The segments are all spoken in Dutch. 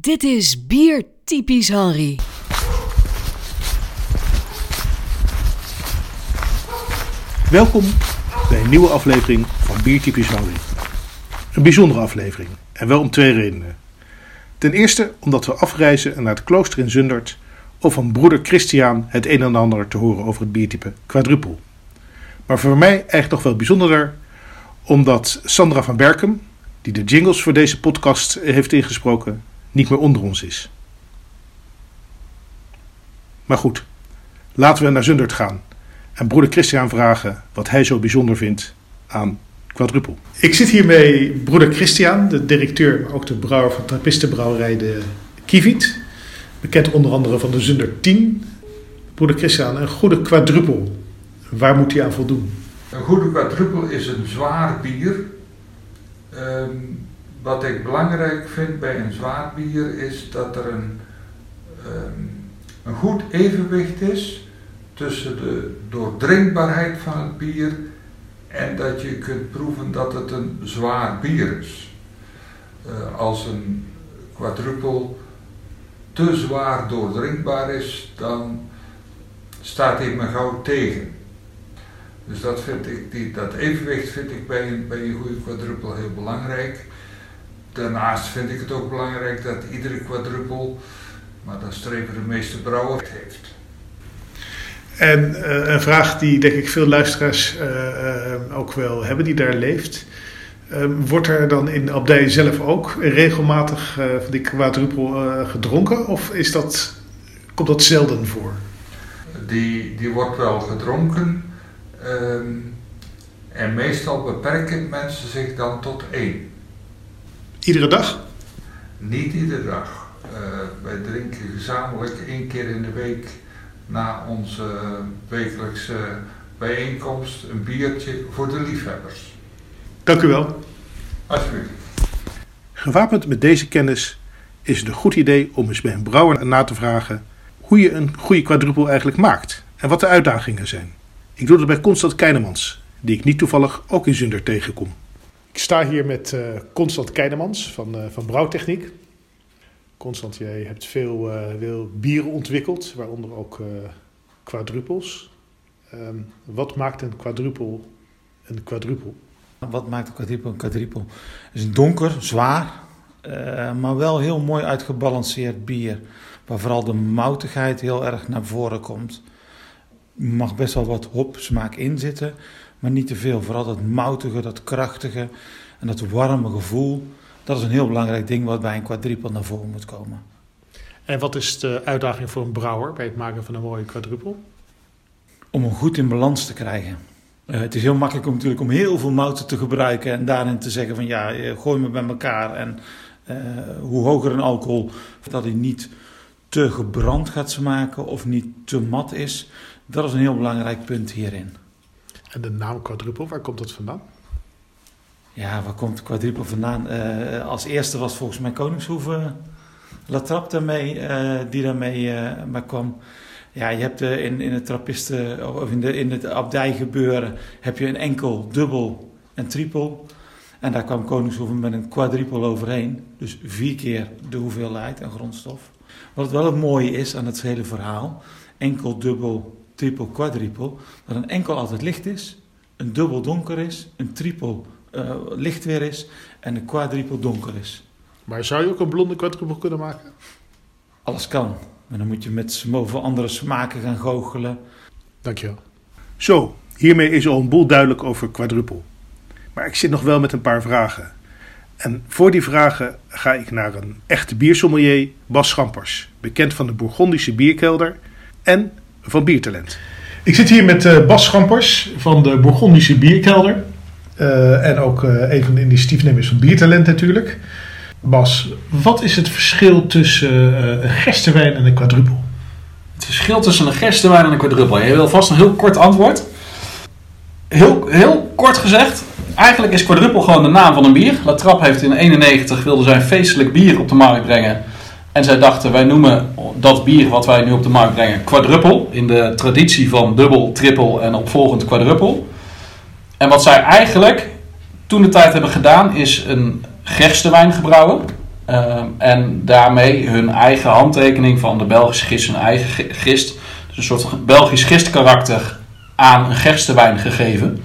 Dit is Bier Typisch Henry. Welkom bij een nieuwe aflevering van Bier Typisch Henry. Een bijzondere aflevering en wel om twee redenen. Ten eerste omdat we afreizen naar het klooster in Zundert om van broeder Christian het een en ander te horen over het biertype quadrupel. Maar voor mij eigenlijk nog wel bijzonderder omdat Sandra van Berkem, die de jingles voor deze podcast heeft ingesproken, niet meer onder ons is. Maar goed, laten we naar Zundert gaan en broeder Christian vragen wat hij zo bijzonder vindt aan quadrupel. Ik zit hier met broeder Christian, de directeur, maar ook de brouwer van Trappistenbrouwerij de Kievit. Bekend onder andere van de Zunder 10. Broeder Christian, een goede quadrupel, waar moet hij aan voldoen? Een goede quadrupel is een zwaar bier. Ehm, wat ik belangrijk vind bij een zwaar bier is dat er een, ehm, een goed evenwicht is tussen de doordrinkbaarheid van het bier en dat je kunt proeven dat het een zwaar bier is. Eh, als een quadrupel te zwaar doordrinkbaar is, dan staat hij me gauw tegen. Dus dat, vind ik, die, dat evenwicht vind ik bij een, bij een goede quadruppel heel belangrijk. Daarnaast vind ik het ook belangrijk dat iedere quadruppel, maar dat streven de meeste brouwers, heeft. En uh, een vraag die denk ik veel luisteraars uh, uh, ook wel hebben, die daar leeft. Ehm, wordt er dan in de abdij zelf ook regelmatig van die quadruppel gedronken? Of is dat, komt dat zelden voor? Die, die wordt wel gedronken. Um, en meestal beperken mensen zich dan tot één. Iedere dag? Niet iedere dag. Uh, wij drinken gezamenlijk één keer in de week na onze wekelijkse bijeenkomst een biertje voor de liefhebbers. Dank u wel. Alsjeblieft. Gewapend met deze kennis is het een goed idee om eens bij een brouwer na te vragen hoe je een goede quadruppel eigenlijk maakt en wat de uitdagingen zijn. Ik doe dat bij Constant Keinemans, die ik niet toevallig ook in Zunder tegenkom. Ik sta hier met uh, Constant Keinemans van, uh, van Brouwtechniek. Constant, jij hebt veel, uh, veel bieren ontwikkeld, waaronder ook quadrupels. Um, wat maakt een quadrupel een quadrupel? Wat maakt een quadrupel een quadrupel? Het is donker, zwaar, maar wel heel mooi uitgebalanceerd bier. Waar vooral de moutigheid heel erg naar voren komt mag best wel wat hopsmaak in zitten, maar niet te veel. Vooral dat moutige, dat krachtige en dat warme gevoel. Dat is een heel belangrijk ding wat bij een quadruppel naar voren moet komen. En wat is de uitdaging voor een brouwer bij het maken van een mooie quadruppel? Om hem goed in balans te krijgen. Uh, het is heel makkelijk om, natuurlijk om heel veel mouten te gebruiken en daarin te zeggen van ja, gooi me bij elkaar. En uh, hoe hoger een alcohol, dat hij niet te gebrand gaat smaken of niet te mat is. Dat is een heel belangrijk punt hierin. En de naam quadruppel, waar komt dat vandaan? Ja, waar komt quadruppel vandaan? Uh, als eerste was volgens mij Koningshoeve Latrap daarmee, uh, die daarmee uh, maar kwam. Ja, je hebt in, in het trappisten of in, de, in het abdijgebeuren heb je een enkel, dubbel en trippel. En daar kwam Koningshoeve met een quadruppel overheen. Dus vier keer de hoeveelheid aan grondstof. Wat wel het mooie is aan het hele verhaal, enkel, dubbel, triple, quadruple, dat een enkel altijd licht is, een dubbel donker is, een triple uh, licht weer is en een quadruple donker is. Maar zou je ook een blonde quadruple kunnen maken? Alles kan. Maar dan moet je met zoveel andere smaken gaan goochelen. Dankjewel. Zo, hiermee is al een boel duidelijk over quadruple. Maar ik zit nog wel met een paar vragen. En voor die vragen ga ik naar een echte biersommelier, Bas Schampers. Bekend van de Bourgondische Bierkelder en van Biertalent. Ik zit hier met uh, Bas Schampers van de Bourgondische Bierkelder. Uh, en ook uh, een van de initiatiefnemers van Biertalent natuurlijk. Bas, wat is het verschil tussen een gerstewijn en een quadruppel? Het verschil tussen een gerstewijn en een quadruppel. Je wil vast een heel kort antwoord. Heel, heel kort gezegd, eigenlijk is quadruppel gewoon de naam van een bier. La Trappe heeft in 91 wilde zijn feestelijk bier op de markt brengen. En zij dachten, wij noemen dat bier wat wij nu op de markt brengen quadruppel. In de traditie van dubbel, trippel en opvolgend quadruppel. En wat zij eigenlijk toen de tijd hebben gedaan, is een gerstewijn gebrouwen. Ehm, en daarmee hun eigen handtekening van de Belgische gist, hun eigen gi- gist, dus een soort Belgisch gistkarakter aan een gerstewijn gegeven.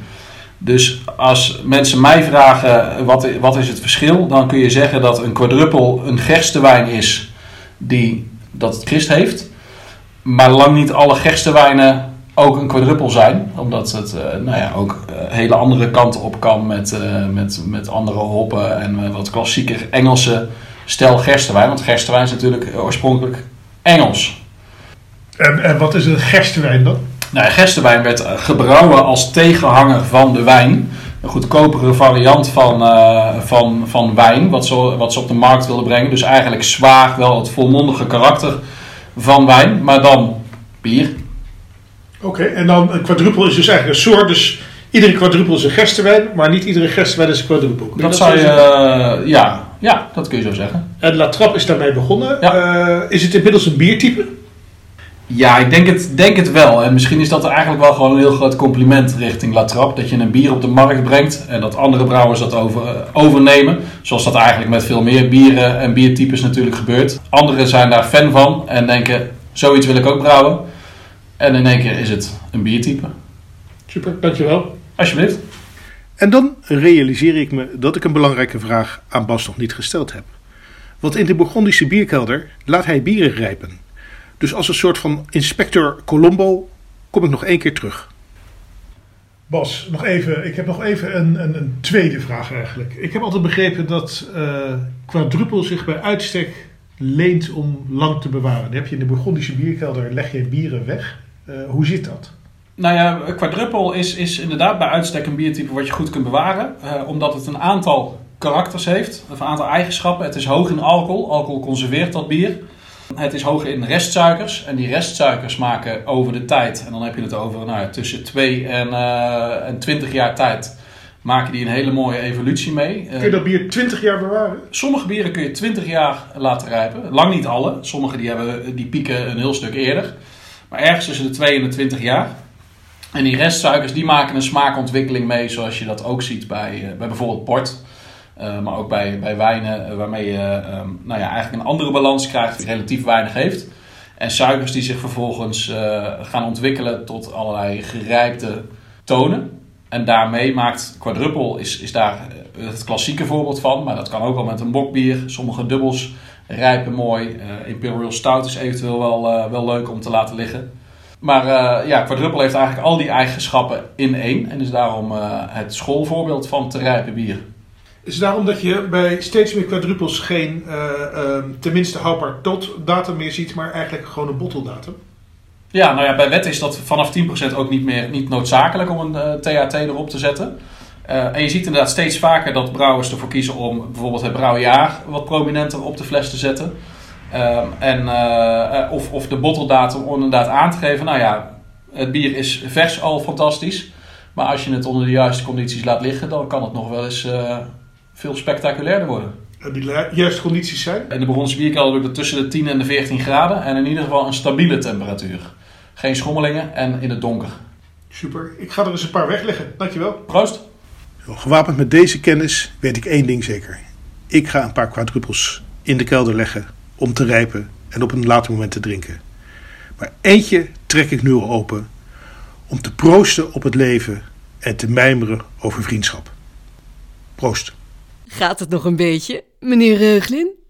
Dus als mensen mij vragen wat, wat is het verschil, dan kun je zeggen dat een quadruppel een gerstewijn is die dat gist heeft. Maar lang niet alle gerstewijnen ook een quadruppel zijn. Omdat het eh, nou ja, ook eh, hele andere kanten op kan met, eh, met, met andere hoppen en wat klassieker Engelse stijl gerstewijn. Want gerstewijn is natuurlijk oorspronkelijk Engels. En, en wat is een gerstewijn dan? Nou, gerstewijn werd gebrouwen als tegenhanger van de wijn. Een goedkopere variant van, eh, van, van wijn, wat ze, wat ze op de markt wilden brengen. Dus eigenlijk zwaar wel het volmondige karakter van wijn, maar dan bier. Oké, en dan een quadruppel is dus eigenlijk een soort. Dus iedere quadruppel is een gerstewijn, maar niet iedere gerstewijn is een je Dat zou zo je, eh, ja, ja, dat kun je zo zeggen. En La Trappe is daarmee begonnen. Ja. Eh, is het inmiddels een biertype? Ja, ik denk het, denk het wel. En misschien is dat eigenlijk wel gewoon een heel groot compliment richting La Trappe. Dat je een bier op de markt brengt en dat andere brouwers dat over, eh, overnemen. Zoals dat eigenlijk met veel meer bieren en biertypes natuurlijk gebeurt. Anderen zijn daar fan van en denken, zoiets wil ik ook brouwen. En in één keer is het een biertype. Super, dankjewel. Alsjeblieft. En dan realiseer ik me dat ik een belangrijke vraag aan Bas nog niet gesteld heb. Want in de Bourgondische bierkelder laat hij bieren rijpen. Dus als een soort van inspector Colombo kom ik nog één keer terug. Bas, nog even, ik heb nog even een, een, een tweede vraag eigenlijk. Ik heb altijd begrepen dat eh quadruppel zich bij uitstek leent om lang te bewaren. Dan heb je in de Bourgondische bierkelder, leg je bieren weg. Eh, hoe zit dat? Nou ja, quadruppel is, is inderdaad bij uitstek een biertype wat je goed kunt bewaren. eh, omdat het een aantal karakters heeft, of een aantal eigenschappen. Het is hoog in alcohol. Alcohol conserveert dat bier. Het is hoog in restsuikers. En die restsuikers maken over de tijd, en dan heb je het over nou, tussen 2 en, eh, en 20 jaar tijd, maken die een hele mooie evolutie mee. Kun je dat bier 20 jaar bewaren? Sommige bieren kun je 20 jaar laten rijpen. Lang niet alle. Sommige die, hebben, die pieken een heel stuk eerder. Maar ergens tussen de 2 en de 20 jaar. En die restsuikers die maken een smaakontwikkeling mee, zoals je dat ook ziet bij, eh, bij bijvoorbeeld port. Eh, maar ook bij, bij wijnen eh, waarmee je ehm, nou ja, eigenlijk een andere balans krijgt die relatief weinig heeft. En suikers die zich vervolgens eh, gaan ontwikkelen tot allerlei gerijpte tonen. En daarmee maakt quadruppel is, is daar het klassieke voorbeeld van. Maar dat kan ook wel met een bokbier. Sommige dubbels rijpen mooi. Imperial Stout is eventueel wel, wel leuk om te laten liggen. Maar eh, ja, quadruppel heeft eigenlijk al die eigenschappen in één. En is daarom het schoolvoorbeeld van te rijpen bier. Is daarom dat je bij steeds meer quadrupels geen eh, ehm, tenminste houdbaar tot datum meer ziet, maar eigenlijk gewoon een botteldatum? Ja, nou ja, bij wet is dat vanaf 10% ook niet meer niet noodzakelijk om een eh, THT erop te zetten. Eh, en je ziet inderdaad steeds vaker dat brouwers ervoor kiezen om bijvoorbeeld het brouwjaar wat prominenter op de fles te zetten. Ehm, en, of, of de botteldatum om inderdaad aan te geven. Nou ja, het bier is vers al fantastisch. Maar als je het onder de juiste condities laat liggen, dan kan het nog wel eens veel spectaculairder worden. Die juiste condities zijn? In de Bourgondische bierkelder doe ik tussen de 10 en de 14 graden. En in ieder geval een stabiele temperatuur. Geen schommelingen en in het donker. Super. Ik ga er eens een paar wegleggen. Dankjewel. Proost! Gewapend met deze kennis weet ik één ding zeker. Ik ga een paar quadrupels in de kelder leggen om te rijpen en op een later moment te drinken. Maar eentje trek ik nu al open om te proosten op het leven en te mijmeren over vriendschap. Proost. Gaat het nog een beetje, meneer Reuglin?